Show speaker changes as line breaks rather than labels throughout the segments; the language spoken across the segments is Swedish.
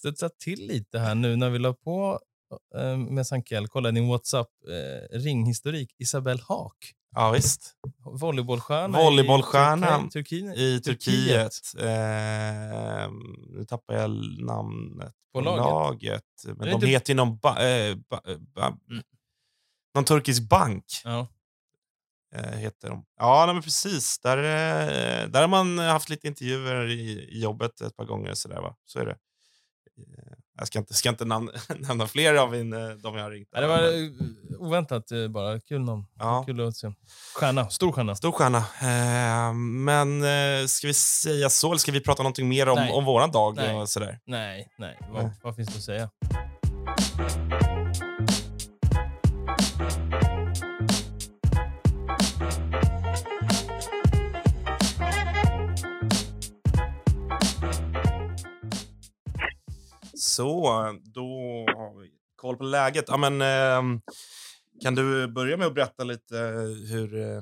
studsat till lite här nu när vi la på eh, med Sankell. Kolla din WhatsApp-ringhistorik. Isabelle Haak.
Ja, visst.
Volleybollstjärna,
Volleybollstjärna
i, Turki
i Turkiet. Eh, nu tappar jag namnet
På
på,
laget.
laget. Men de
inte-
heter ju någon, ba, eh, ba, ba, någon turkisk bank.
Ja.
Eh, heter de. Ja, nej, men precis. Där, eh, där har man haft lite intervjuer i, i jobbet ett par gånger. Så, där, va? så är det. Eh, Jag ska inte, ska inte namn, nämna fler av min, eh, de jag har ringt.
Det var eh, oväntat bara. Kul namn.
Ja.
Kul att se. Stjärna. Stor stjärna.
Stor stjärna. Men ska vi säga så, eller ska vi prata någonting mer om,
Nej.
om våran dag?
Nej.
Och sådär?
Nej, nej. Vad,
Nej.
vad finns det att säga?
Så, då har vi koll på läget. Ja, men, ehm, kan du börja med att berätta lite hur, eh,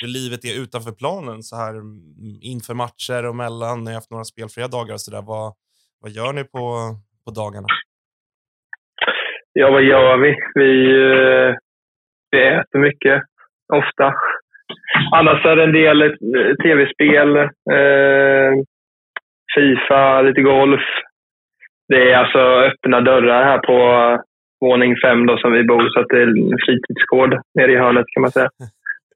hur livet är utanför planen så här mm, inför matcher och mellan? Ni har haft några spelfria dagar och så där. Vad, vad gör ni på, på dagarna?
Ja, vad gör vi? Vi, eh, vi äter mycket, ofta. Annars är det en del eh, tv-spel, eh, Fifa, lite golf. Det är alltså öppna dörrar här på våning fem då som vi bor, så att det är en fritidsgård nere i hörnet kan man säga.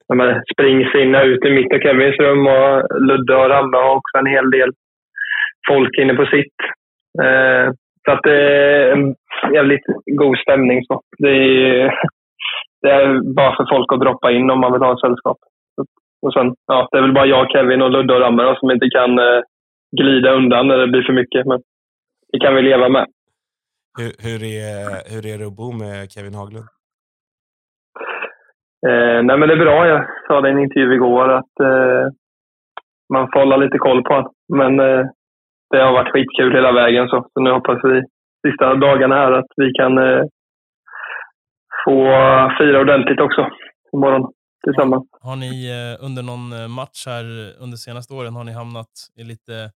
De man springs ut i mitt och Kevins rum och Ludde och Ramla har också en hel del folk inne på sitt. Eh, så att det är en jävligt god stämning. Så. Det, är, det är bara för folk att droppa in om man vill ha ett sällskap. Och sen, ja, det är väl bara jag, Kevin och Ludde och Ramla som inte kan eh, glida undan när det blir för mycket. Men det kan vi leva med.
Hur, hur, är, hur är det att bo med Kevin Haglund?
Eh, nej, men det är bra. Jag sa det i en intervju igår att eh, man får hålla lite koll på honom. Men eh, det har varit skitkul hela vägen. Så, så nu hoppas vi sista dagarna här att vi kan eh, få fira ordentligt också imorgon tillsammans.
Har ni eh, under någon eh, match här under senaste åren har ni hamnat i lite,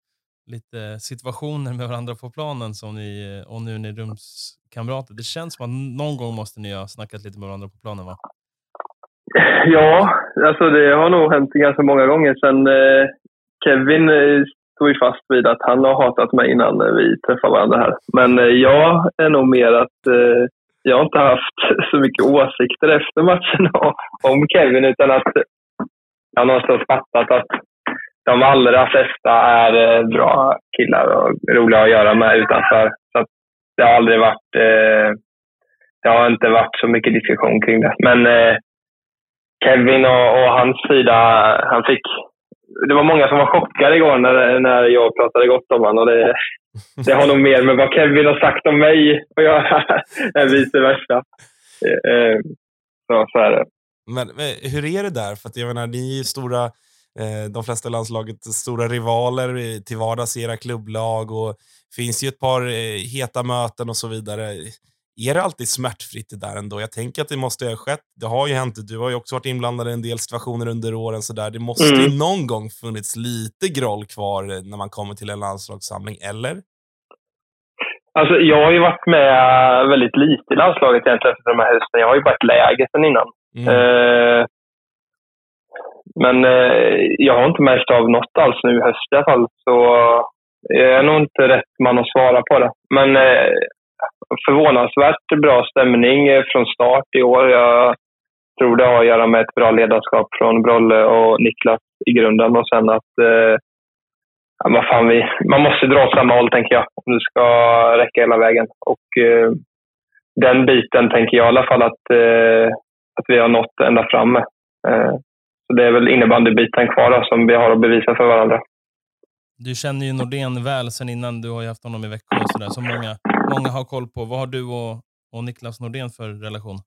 lite situationer med varandra på planen som ni, och nu är ni rumskamrater? Det känns som att någon gång måste ni ha snackat lite med varandra på planen, va?
Ja, alltså det har nog hänt ganska många gånger sen eh, Kevin eh, stod ju fast vid att han har hatat mig innan eh, vi träffade varandra här. Men eh, jag är nog mer att eh, jag har inte haft så mycket åsikter efter matchen om- om Kevin utan att jag har någonstans fattat att de allra flesta är eh, bra killar och roliga att göra med utanför. Så att det har aldrig varit eh, det har inte varit så mycket diskussion kring det. Men eh, Kevin och, och hans sida, han fick... Det var många som var chockade igår när, när jag pratade gott om honom. Och det, det har nog mer med vad Kevin har sagt om mig att göra än vice versa. Eh, eh, Så, så är det.
Men, men hur är det där? För att jag menar, ni är ju stora, de flesta i landslaget, stora rivaler till vardags i era klubblag och finns ju ett par eh, heta möten och så vidare. Är det alltid smärtfritt det där ändå? Jag tänker att det måste ha skett. Det har ju hänt. Du har ju också varit inblandad i en del situationer under åren. Så där. Det måste ju
Mm.
någon gång funnits lite groll kvar eh, när man kommer till en landslagssamling, eller?
Alltså, jag har ju varit med väldigt lite i landslaget egentligen efter de här hösten. Jag har ju ett läger sedan innan.
Mm.
Eh, men eh, jag har inte märkt av något alls nu i höst i alla fall. Så jag är nog inte rätt man att svara på det. Men eh, förvånansvärt bra stämning från start i år. Jag tror det har att göra med ett bra ledarskap från Brolle och Niklas i grunden. Och sen att eh, ja, vad fan, vi, man måste dra åt samma håll, tänker jag, om det ska räcka hela vägen. Och eh, den biten tänker jag i alla fall att, eh, att vi har nått ända fram med. Eh, så det är väl innebandybiten kvar då, som vi har att bevisa för varandra.
Du känner ju Nordén väl sen innan. Du har ju haft honom i Växjö och sådär, som många, många har koll på. Vad har du och, och Niklas Nordén för relation?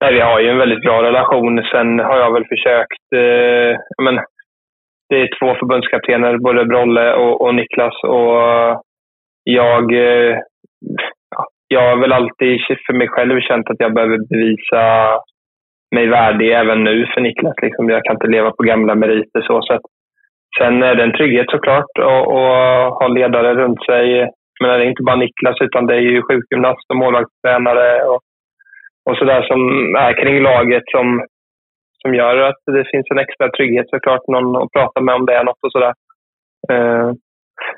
Nej, vi har ju en väldigt bra relation. Sen har jag väl försökt... Eh, men, det är två förbundskaptener, både Brolle och, och Niklas. Och jag, eh, ja, jag har väl alltid för mig själv känt att jag behöver bevisa mig värdig även nu för Niklas. Liksom. Jag kan inte leva på gamla meriter så. så att sen är det en trygghet såklart att ha ledare runt sig. Men det är inte bara Niklas, utan det är ju sjukgymnast och målvaktstränare och, och sådär som är kring laget som, som gör att det finns en extra trygghet såklart. Någon att prata med om det är något och sådär. Eh,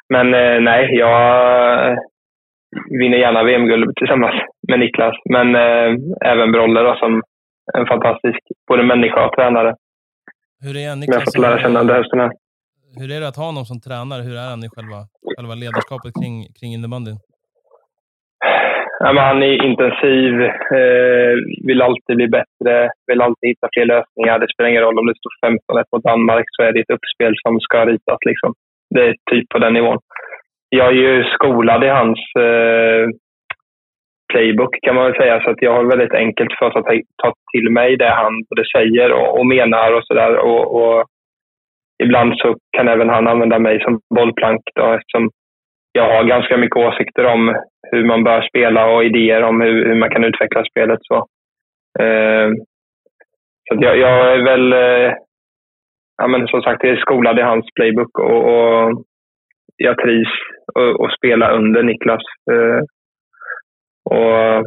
men eh, nej, jag vinner gärna VM-guld tillsammans med Niklas. Men eh, även Brolle då, som en fantastisk både människa och tränare.
Hur är Niklas?
Jag fått lära känna under hösten här.
Hur är det att ha honom som tränare? Hur är han i själva, själva ledarskapet kring, kring innebandyn?
Ja, men han är intensiv, eh, vill alltid bli bättre, vill alltid hitta fler lösningar. Det spelar ingen roll om det står 15-1 mot Danmark så är det ett uppspel som ska ritas. Liksom. Det är typ på den nivån. Jag är ju skolad i hans eh, playbook kan man väl säga. Så att jag har väldigt enkelt för att ta, ta till mig det han både säger och, och menar och sådär. Och, och, ibland så kan även han använda mig som bollplank då, eftersom jag har ganska mycket åsikter om hur man bör spela och idéer om hur, hur man kan utveckla spelet. Så, eh, så jag, jag, är väl, eh, ja, men som sagt, jag är skolad i hans playbook och, och jag trivs att spela under Niklas. Eh, och eh,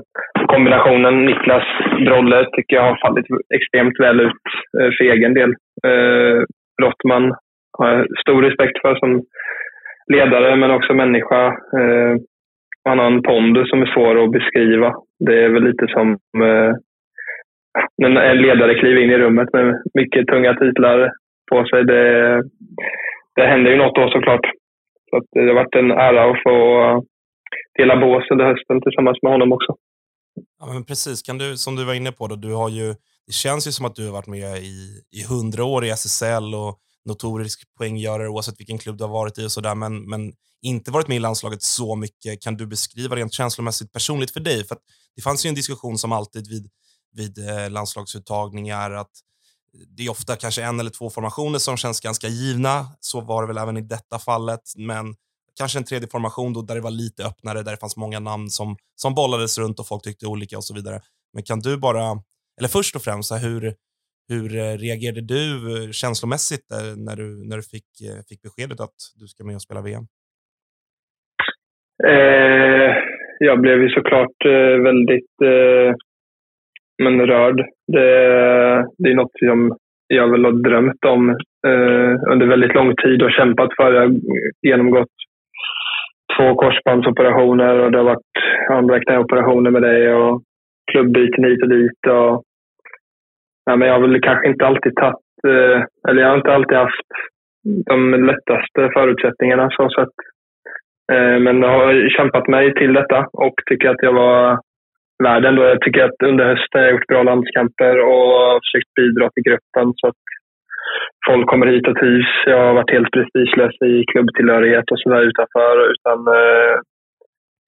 kombinationen Niklas-Brolle tycker jag har fallit extremt väl ut eh, för egen del. Eh, Brottman har jag stor respekt för som ledare, men också människa. Han har en pondus som är svår att beskriva. Det är väl lite som när en ledare kliver in i rummet med mycket tunga titlar på sig. Det, det händer ju något då såklart. Så det har varit en ära att få dela bås under hösten tillsammans med honom också.
Ja, men precis, kan du, som du var inne på, då, du har ju, det känns ju som att du har varit med i, hundra år i SSL och notorisk poänggörare oavsett vilken klubb du har varit i och sådär, men, men inte varit med i landslaget så mycket. Kan du beskriva rent känslomässigt personligt för dig? För det fanns ju en diskussion som alltid vid, vid eh, landslagsuttagningar att det är ofta kanske en eller två formationer som känns ganska givna. Så var det väl även i detta fallet, men kanske en tredje formation då, där det var lite öppnare, där det fanns många namn som, som bollades runt och folk tyckte olika och så vidare. Men kan du bara, eller först och främst, hur, hur eh, reagerade du eh, känslomässigt eh, när du, när du fick, fick beskedet att du ska med och spela VM?
Eh, jag blev ju såklart eh, väldigt eh, men rörd. Det, det är något som jag väl har drömt om under väldigt lång tid och kämpat för. Jag har genomgått två korsbandsoperationer och det har varit andra knäoperationer med det och klubbyten hit och dit. Och, ja, men jag har väl kanske inte alltid tagit, eh, eller jag har inte alltid haft de lättaste förutsättningarna så sett. Eh, men jag har kämpat mig till detta och tycker att jag var värd ändå. Jag tycker att under hösten har jag gjort bra landskamper och försökt bidra till gruppen så att folk kommer hit och trivs. Jag har varit helt prestigelös i klubbtillhörighet och sådär utanför. Utan eh,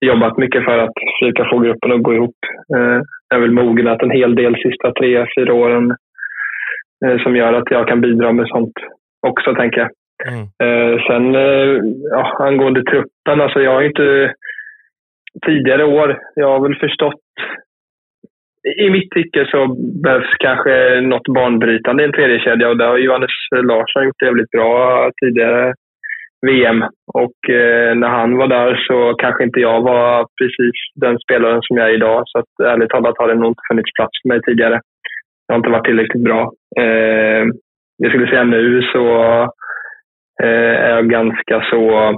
jobbat mycket för att försöka få gruppen att gå ihop. Eh, jag har väl mognat en hel del sista tre, fyra åren eh, som gör att jag kan bidra med sånt också, tänker jag. Mm. Eh, sen eh, ja, angående truppen, alltså jag har inte tidigare år, jag har väl förstått i mitt tycke så behövs kanske något banbrytande i en tredje kedja och det har Johannes Larsson gjort jävligt bra tidigare VM. Och eh, när han var där så kanske inte jag var precis den spelaren som jag är idag. Så att, ärligt talat har det nog inte funnits plats för mig tidigare. Jag har inte varit tillräckligt bra. Eh, jag skulle säga nu så eh, är jag ganska så...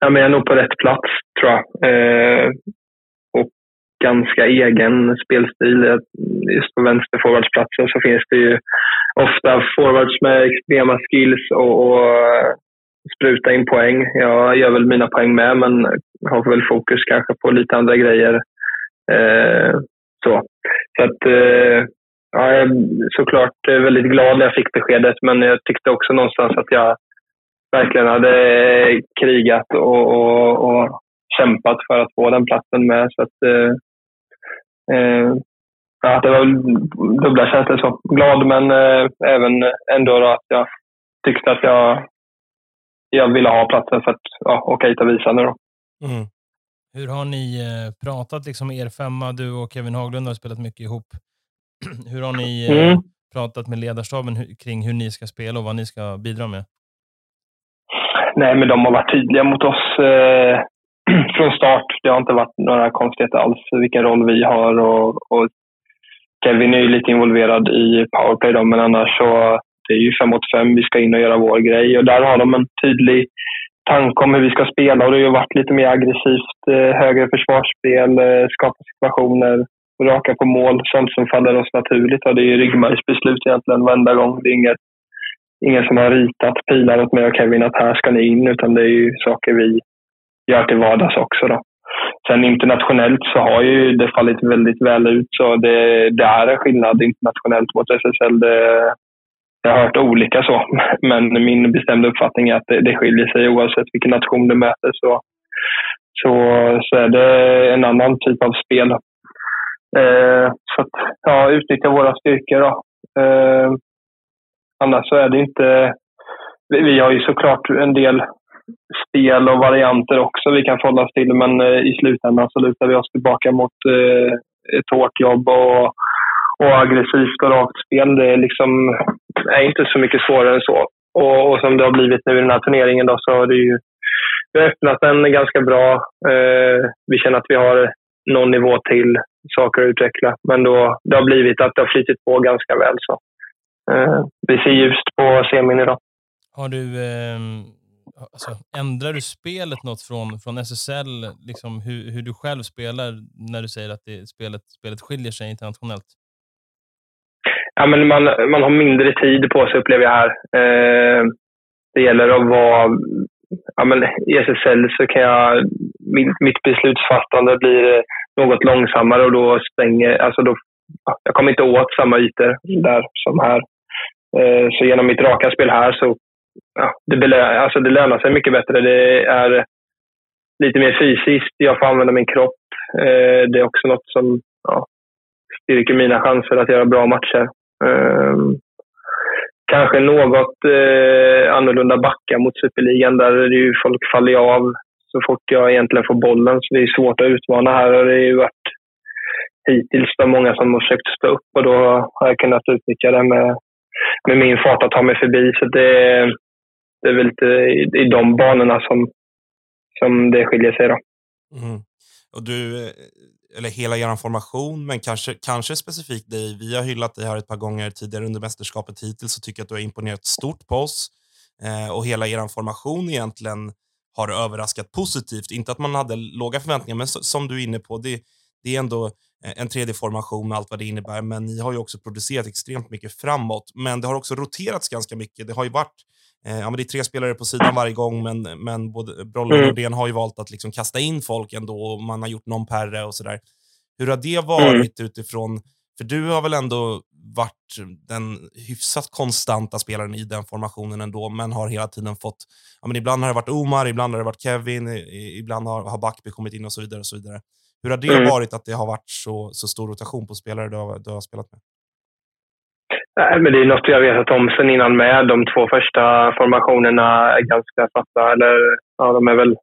Ja, men jag är nog på rätt plats, tror jag. Eh, ganska egen spelstil. Just på vänsterforwardsplatsen så finns det ju ofta forwards med extrema skills och, och spruta in poäng. Jag gör väl mina poäng med, men har väl fokus kanske på lite andra grejer. Eh, så så att, eh, ja, jag är såklart väldigt glad när jag fick beskedet, men jag tyckte också någonstans att jag verkligen hade krigat och, och, och kämpat för att få den platsen med. Så att, eh, Eh, ja, det var dubbla känslor. Så. Glad, men eh, även ändå att jag tyckte att jag, jag ville ha platsen för att ja, åka hit och visa nu. Då. Mm.
Hur har ni eh, pratat, liksom er femma, du och Kevin Haglund har spelat mycket ihop. hur har ni mm. pratat med ledarstaben kring hur ni ska spela och vad ni ska bidra med?
nej, men de har varit tydliga mot oss eh, från start. Det har inte varit några konstigheter alls vilken roll vi har. Och, och Kevin är ju lite involverad i powerplay, då, men annars så det är ju fem mot fem. Vi ska in och göra vår grej. Och där har de en tydlig tanke om hur vi ska spela. Och det har ju varit lite mer aggressivt, eh, högre försvarsspel, eh, skapa situationer, raka på mål. Sånt som faller oss naturligt. Och det är ju ryggmärgsbeslut egentligen varenda gång. Det är inget, ingen som har ritat pilar åt mig och Kevin att här ska ni in, utan det är ju saker vi gör till vardags också. Då. Sen internationellt så har ju det fallit väldigt väl ut. Så det, det är en skillnad internationellt mot SSL. Det, jag har hört olika så, men min bestämda uppfattning är att det, det skiljer sig oavsett vilken nation du möter. Så, så, så är det en annan typ av spel. Eh, så att, ja, utnyttja våra styrkor då. Eh, annars så är det inte... Vi, vi har ju såklart en del spel och varianter också vi kan förhålla oss till, men eh, i slutändan så lutar vi oss tillbaka mot eh, ett hårt jobb och och aggressivt och rakt spel. Det är, liksom, är inte så mycket svårare än så. Och, och, som det har blivit nu i den här turneringen då, så har det ju vi har öppnat den ganska bra. Eh, vi känner att vi har någon nivå till saker att utveckla. Men då, det har blivit att det har flyttit på ganska väl. Så. Eh, vi ser ljust på semin idag.
Har du, eh, alltså, ändrar du spelet något från, från SSL? Liksom hur, hur du själv spelar när du säger att det, spelet, spelet skiljer sig internationellt?
ja, men man, man har mindre tid på sig upplever jag här. Eh, det gäller att vara... Ja, men I SSL så kan jag... Mitt, mitt beslutsfattande blir något långsammare och då stänger... Alltså då, jag kommer inte åt samma ytor där som här. Eh, så genom mitt raka spel här så ja, det, belö, alltså det lönar sig mycket bättre. Det är lite mer fysiskt. Jag får använda min kropp. Eh, det är också något som ja, styrker mina chanser att göra bra matcher. Eh, kanske något eh, annorlunda backa mot Superligan där det ju folk faller av så fort jag egentligen får bollen. Så det är svårt att utmana här och det har ju varit hittills de många som har försökt stå upp och då har jag kunnat utnyttja det med, med min fart att ta mig förbi. Så det, det är väl lite i, i de banorna som, som det skiljer sig. Då.
Mm. Och du, eh, eller hela er formation, men kanske, kanske specifikt dig. Vi har hyllat dig här ett par gånger tidigare under mästerskapet hittills och tycker att du har imponerat stort på oss. Eh, och hela er formation egentligen har överraskat positivt. Inte att man hade låga förväntningar, men som du är inne på, det, det är ändå en tredje formation med allt vad det innebär. Men ni har ju också producerat extremt mycket framåt. Men det har också roterats ganska mycket. Det har ju varit Eh, ja, men det är tre spelare på sidan varje gång, men, men både Brolle och mm. Nordén har ju valt att liksom kasta in folk ändå och man har gjort någon perre och sådär. Hur har det varit mm. utifrån, för du har väl ändå varit den hyfsat konstanta spelaren i den formationen ändå, men har hela tiden fått, ja men ibland har det varit Omar, ibland har det varit Kevin, ibland har, har Backby kommit in och så vidare. och så vidare. Hur har det mm. varit att det har varit så, så stor rotation på spelare du har, du har spelat med?
Nej, men det är något jag vetat om sen innan med. De två första formationerna är ganska fasta, eller ja, de är väl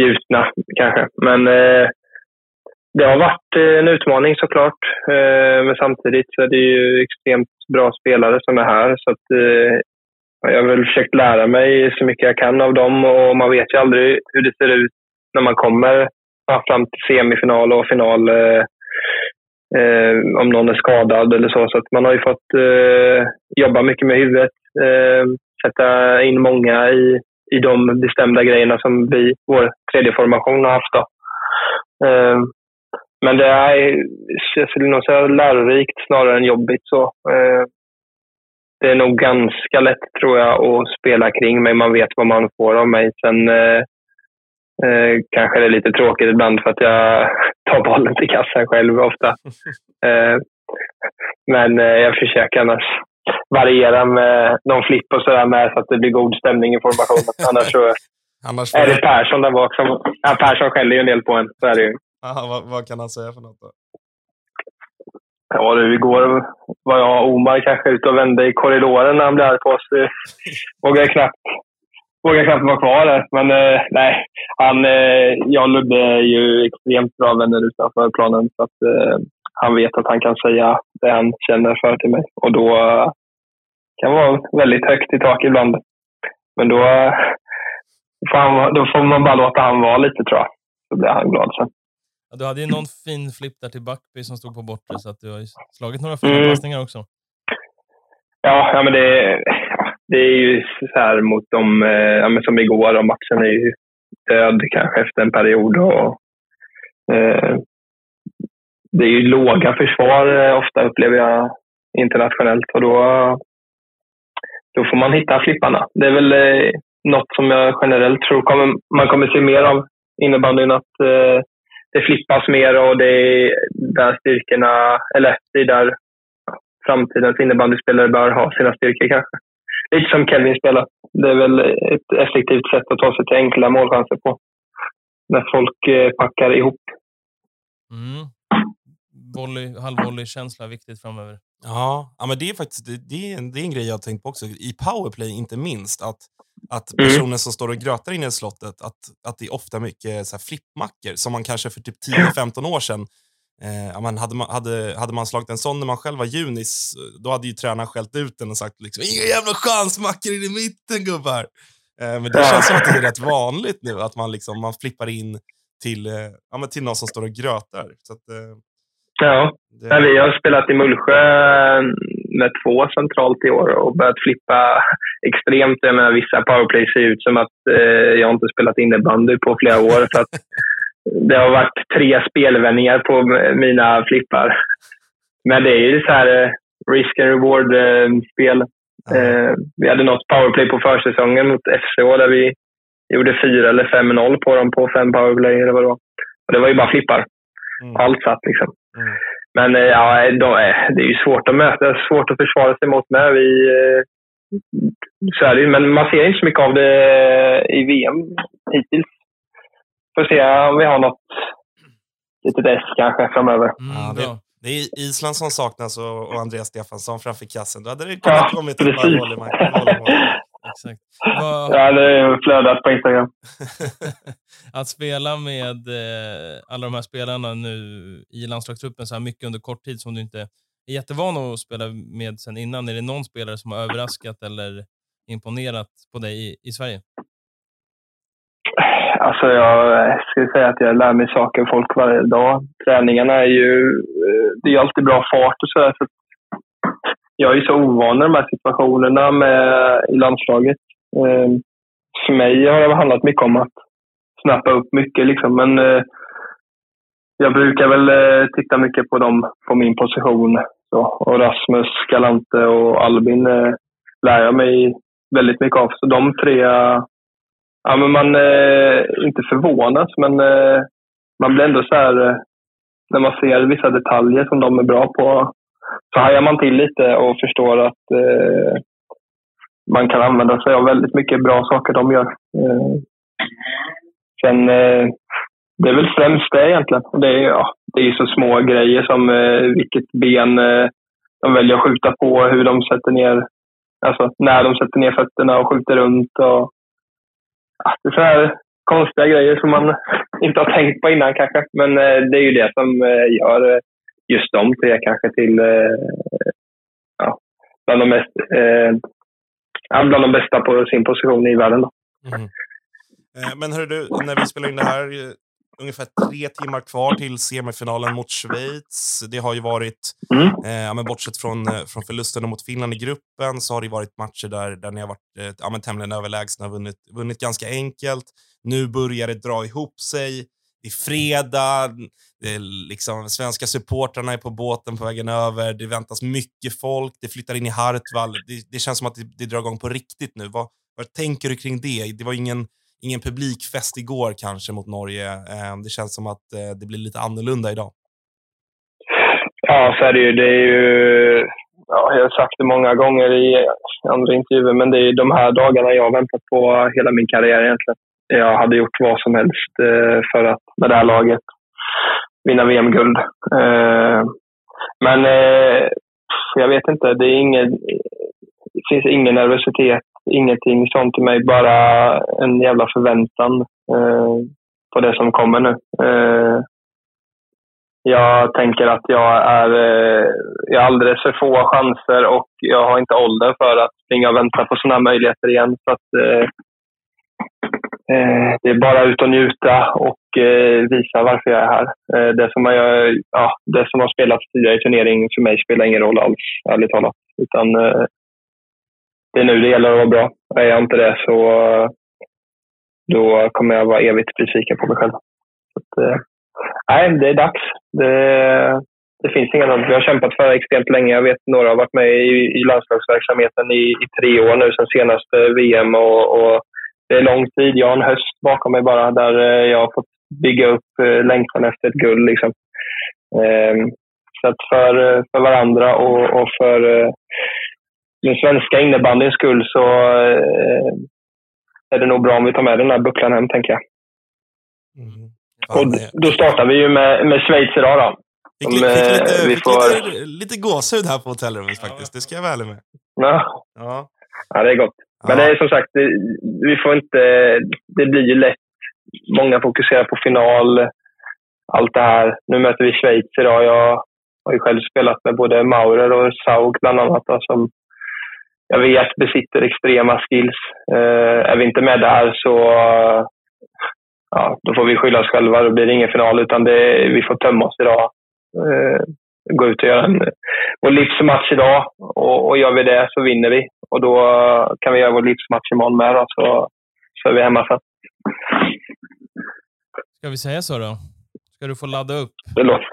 gjutna kanske. Men eh, det har varit eh, en utmaning såklart. Eh, men samtidigt så är det ju extremt bra spelare som är här. Så att, eh, jag har väl försökt lära mig så mycket jag kan av dem och man vet ju aldrig hur det ser ut när man kommer fram till semifinal och final. Eh, eh, om någon är skadad eller så. Så att man har ju fått eh, jobba mycket med huvudet, eh, sätta in många i, i de bestämda grejerna som vi, vår tredje formation har haft. Då. Eh, men det är, jag skulle nog säga lärorikt snarare än jobbigt. Så. Eh, det är nog ganska lätt, tror jag, att spela kring mig. Man vet vad man får av mig. Sen eh, Eh, kanske det är lite tråkigt ibland för att jag tar bollen till kassan själv ofta. Eh, men eh, jag försöker annars variera med någon flipp och sådär med så att det blir god stämning i formationen. Annars så annars är det Persson där bak som... Ja, Persson skäller ju en del på en. Så är det ju.
Aha, vad, vad, kan han säga för något då?
Ja du, igår var jag och Omar kanske ute och vände i korridoren när han blev arg på oss. Vågade knappt vågar knappt vara kvar där. Men eh, nej, han, eh, Ludde är ju extremt bra vänner utanför planen. Så att, eh, han vet att han kan säga det han känner för till mig. Och då eh, kan det vara väldigt högt i tak ibland. Men då, får han, då får man bara låta han vara lite tror jag. Så blir han glad sen.
Ja, du hade ju någon fin flipp där till Backby som stod på bortre, så att du har ju slagit några fina
Mm.
passningar också.
Ja, ja men det, det är ju så här mot de, eh, ja, men som igår, och matchen är ju död kanske efter en period. Och, eh, det är ju låga försvar eh, ofta upplever jag internationellt och då, då får man hitta flipparna. Det är väl eh, något som jag generellt tror kommer, man kommer se mer av innebandyn, att eh, det flippas mer och det är där styrkorna, eller det är där framtidens innebandyspelare bör ha sina styrkor kanske. Lite som Kevin spelar. Det är väl ett effektivt sätt att ta sig till enkla målchanser på. När folk eh, packar ihop.
Mm. Volley, halvvolley-känsla är viktigt framöver.
Ja, ja men det är faktiskt det, det, är en, det är en grej jag har tänkt på också. I powerplay inte minst. Att, att
Mm.
personen som står och grötar inne i slottet, att, att det är ofta mycket så här flippmackor som man kanske för typ 10-15 år sedan Eh, men hade, man, hade, hade man slagit en sån när man själv var junis, då hade ju tränaren skällt ut den och sagt liksom, inga jävla chansmackor in i mitten gubbar. Eh, men det känns som att det är rätt vanligt nu, att man, liksom, man flippar in till, eh, ja, men till någon som står och grötar. Så att, eh,
Ja,
det,
vi har spelat i Mullsjö eh, med två centralt i år och börjat flippa extremt. Jag menar, vissa powerplay ser ut som att eh, jag inte spelat innebandy på flera år. Så att det har varit tre spelvändningar på mina flippar. Men det är ju så här eh, risk and reward-spel.
ja.
Eh, vi hade något powerplay på försäsongen mot FCH där vi gjorde 4 eller 5-0 på dem på fem powerplay eller vad det var. Och det var ju bara flippar.
Mm,
Allt satt liksom.
mm.
Men eh, ja, de, är- det är ju svårt att möta, svårt att försvara sig mot med. Vi, eh, så är det ju, men man ser inte så mycket av det i VM hittills. Får se om vi har något litet S kanske framöver.
Mm,
Ja,
bra.
Det är Island som saknas och, och Andreas Stefansson framför kassen. Då hade det
Ja,
kunnat kommit ett par
precis.
volleymatcher. volleymatcher.
Exakt. Vad-
Ja, det är flödat på Instagram.
att spela med eh, alla de här spelarna nu i landslagstruppen så här mycket under kort tid som du inte är jättevan att spela med sen innan. Är det någon spelare som har överraskat eller imponerat på dig i, i Sverige?
Alltså jag skulle säga att jag lär mig saker av folk varje dag. Träningarna är ju, eh, det är ju alltid bra fart och sådär. Så jag är ju så ovan i de här situationerna med, i landslaget. Eh, för mig har det handlat mycket om att snappa upp mycket liksom. Men eh, jag brukar väl titta mycket på dem på min position. Så, och Rasmus, Galante och Albin lär jag mig väldigt mycket av. Så de tre Ja, men man eh, inte förvånas, men eh, man blir ändå så här... Eh, när man ser vissa detaljer som de är bra på så hajar man till lite och förstår att eh, man kan använda sig av väldigt mycket bra saker de gör. Eh, sen, eh, det är väl främst det egentligen. Det är, ja, det är ju så små grejer som eh, vilket ben eh, de väljer att skjuta på, hur de sätter ner, alltså när de sätter ner fötterna och skjuter runt. Och, det är så här konstiga grejer som man inte har tänkt på innan kanske. Men eh, det är ju det som eh, gör eh, just de tre kanske till eh, ja, bland, de mest, eh, bland de bästa på sin position i världen. Då.
Mm. Eh, men hörru du, när vi spelar in det här, eh, ungefär tre timmar kvar till semifinalen mot Schweiz. Det har ju varit,
Mm.
eh, men bortsett från, eh, från förlusten mot Finland i gruppen, så har det varit matcher där, där ni har varit eh, ja, men tämligen överlägsna och vunnit, vunnit ganska enkelt. Nu börjar det dra ihop sig. Det är fredag, det är liksom, svenska supportrarna är på båten på vägen över, det väntas mycket folk, det flyttar in i Hartwall. Det, det känns som att det, det drar igång på riktigt nu. Vad, vad tänker du kring det? Det var ingen, ingen publikfest igår kanske mot Norge. Eh, Det känns som att eh, det blir lite annorlunda idag.
Ja, så är det ju. Det är ju ja, jag har sagt det många gånger i andra intervjuer, men det är de här dagarna jag har väntat på hela min karriär egentligen. Jag hade gjort vad som helst eh, för att med det här laget vinna VM-guld. Eh, Men eh, jag vet inte, det, är ingen, det finns ingen nervositet, ingenting sånt i mig, bara en jävla förväntan eh, på det som kommer nu. Eh, jag tänker att jag är eh, jag har alldeles för få chanser och jag har inte åldern för att springa och vänta på sådana här möjligheter igen. Så att, eh, eh, det är bara ut och njuta och eh, visa varför jag är här. Eh, det, som jag, ja, det som har spelats tidigare i turneringen för mig spelar ingen roll alls, ärligt talat. Utan, eh, det är nu det gäller att vara bra. Är jag inte det så då kommer jag vara evigt besviken på mig själv. Så att, eh, nej, det är dags. Det, det finns inget annat. Vi har kämpat för det extremt länge. Jag vet några har varit med i, i landslagsverksamheten i, i tre år nu sen senaste VM. Och, och, det är lång tid. Jag har en höst bakom mig bara där eh, jag har fått bygga upp eh, längtan efter ett guld. Liksom. Ehm, så att för, för varandra och, och för eh, den svenska innebandyns skull så är det nog bra om vi tar med den här bucklan hem, tänker jag. Mm. Och då startar vi ju med, med Schweiz idag då.
Fick, fick, lite, vi får... lite, lite gåshud här på hotellrummet faktiskt. Det ska jag vara ärlig med.
Ja. Ja. ja, det är gott. Ja. Men det är som sagt, det, vi får inte... Det blir ju lätt. Många fokuserar på final, allt det här. Nu möter vi Schweiz idag. Jag har ju själv spelat med både Maurer och Saug bland annat, då, som jag vet besitter extrema skills. Eh, är vi inte med där så ja, då får vi skylla oss själva. Då blir det ingen final, utan det, vi får tömma oss idag. Eh, gå ut och göra en, vår livsmatch idag. Och, och gör vi det så vinner vi. Och då kan vi göra vår livsmatch imorgon med. Då, så, så är vi hemma sen.
Ska vi säga så då? Ska du få ladda upp?
Det låter.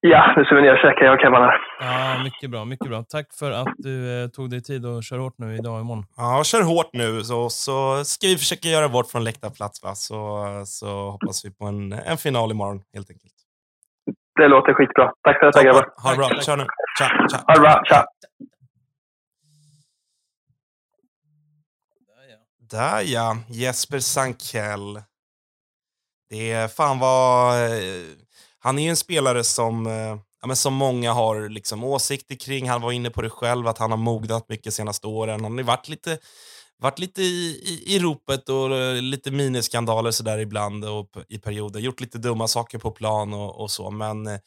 Ja, nu ska vi ner och käka, jag och Kevin
Ja, mycket bra, mycket bra. Tack för att du eh, tog dig tid och kör hårt nu idag och imorgon.
Ja, kör hårt nu så, så ska vi försöka göra vårt från läktarplats va? Så, så hoppas vi på en, en final imorgon helt enkelt.
Det låter skitbra. Tack för detta grabbar.
Ha det bra. Kör nu. Tja, tja.
Ha det bra. Tja.
Där ja, Jesper Sankell. Det är fan vad eh, han är ju en spelare som, eh, ja, men som många har liksom åsikter kring. Han var inne på det själv, att han har mognat mycket senaste åren. Han har varit lite, varit lite i, i, i ropet och eh, lite miniskandaler sådär ibland och i perioder. Gjort lite dumma saker på plan och, och så. Men eh,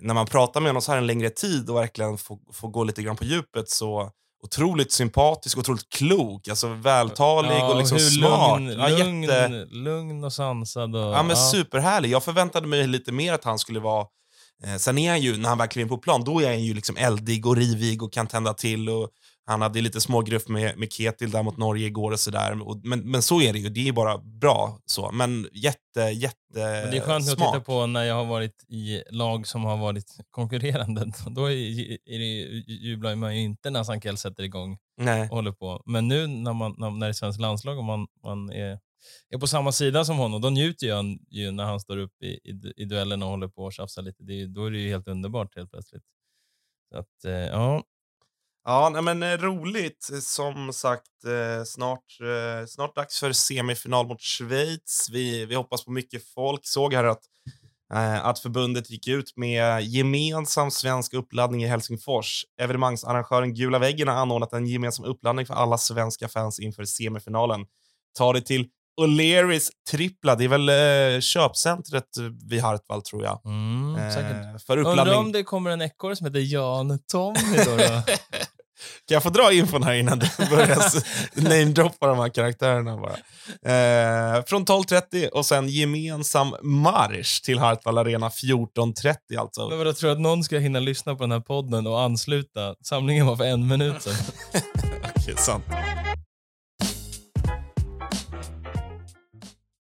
när man pratar med honom så här en längre tid och verkligen får, får gå lite grann på djupet så otroligt sympatisk, otroligt klok, alltså vältalig ja, och liksom smart.
Lugn, ja, lugn, jätte... lugn och sansad. Och,
ja, men ja. Superhärlig. Jag förväntade mig lite mer att han skulle vara... Eh, sen är han ju, när han väl kliver på plan, då är han ju liksom eldig och rivig och kan tända till. Och han hade lite smågruff med, med Ketil där mot Norge igår och sådär. Men, men så är det ju, det är bara bra så. Men jätte, jätte
men Det är skönt smart. att titta på när jag har varit i lag som har varit konkurrerande. Då är, det, jublar man ju inte när Sankell sätter igång Nej. och håller på. Men nu när, man, när det är svenskt landslag och man, man är, är på samma sida som honom, då njuter jag ju när han står upp i, i, i duellen och håller på och tjafsar lite. Det, då är det ju helt underbart helt plötsligt. Så att, eh, ja,
Ja, men eh, roligt. Som sagt, eh, snart, eh, snart dags för semifinal mot Schweiz. Vi, vi hoppas på mycket folk. Såg här att, att förbundet gick ut med gemensam svensk uppladdning i Helsingfors. Evenemangsarrangören Gula väggen har anordnat en gemensam uppladdning för alla svenska fans inför semifinalen. Ta det till O'Learys trippla. Det är väl eh, köpcentret vid Hartwall, tror jag.
Mm, eh, för uppladdning. Undrar om det kommer en ekorre som heter Jan Tommy då? då?
Kan jag få dra infon här innan du börjar namedroppa de här karaktärerna bara? Eh, från 12.30 och sen gemensam marsch till Hartwall Arena 14.30 alltså.
Men vadå, tror att någon ska hinna lyssna på den här podden och ansluta? Samlingen var för en minut sedan.
Okej, sant.